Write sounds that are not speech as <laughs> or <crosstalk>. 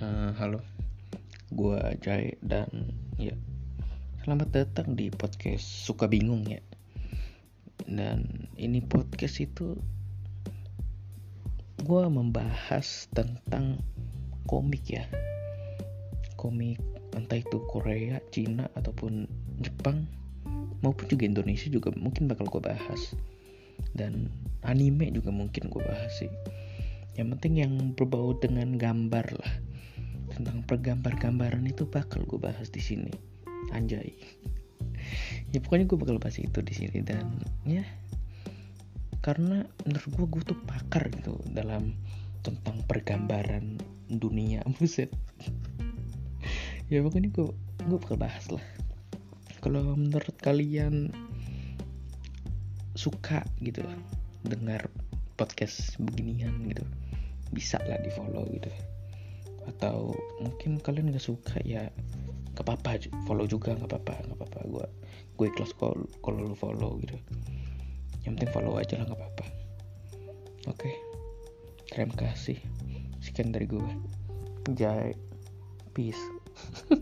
halo. Gua Jai dan ya Selamat datang di podcast Suka Bingung ya. Dan ini podcast itu Gua membahas tentang komik ya. Komik entah itu Korea, Cina, ataupun Jepang Maupun juga Indonesia juga mungkin bakal gue bahas. Dan anime juga mungkin gue bahas sih. Yang penting yang berbau dengan gambar lah pergambar-gambaran itu bakal gue bahas di sini. Anjay. Ya pokoknya gue bakal bahas itu di sini dan ya karena menurut gue gue tuh pakar gitu dalam tentang pergambaran dunia <laughs> buset. Ya pokoknya gue gue bakal bahas lah. Kalau menurut kalian suka gitu dengar podcast beginian gitu bisa lah di follow gitu atau mungkin kalian nggak suka ya. Gak apa-apa follow juga nggak apa-apa nggak apa-apa. Gue gue ikhlas kalau kalau lu follow gitu. Yang penting follow aja lah nggak apa-apa. Oke. Terima kasih. Sekian dari gue jai. Peace <laughs>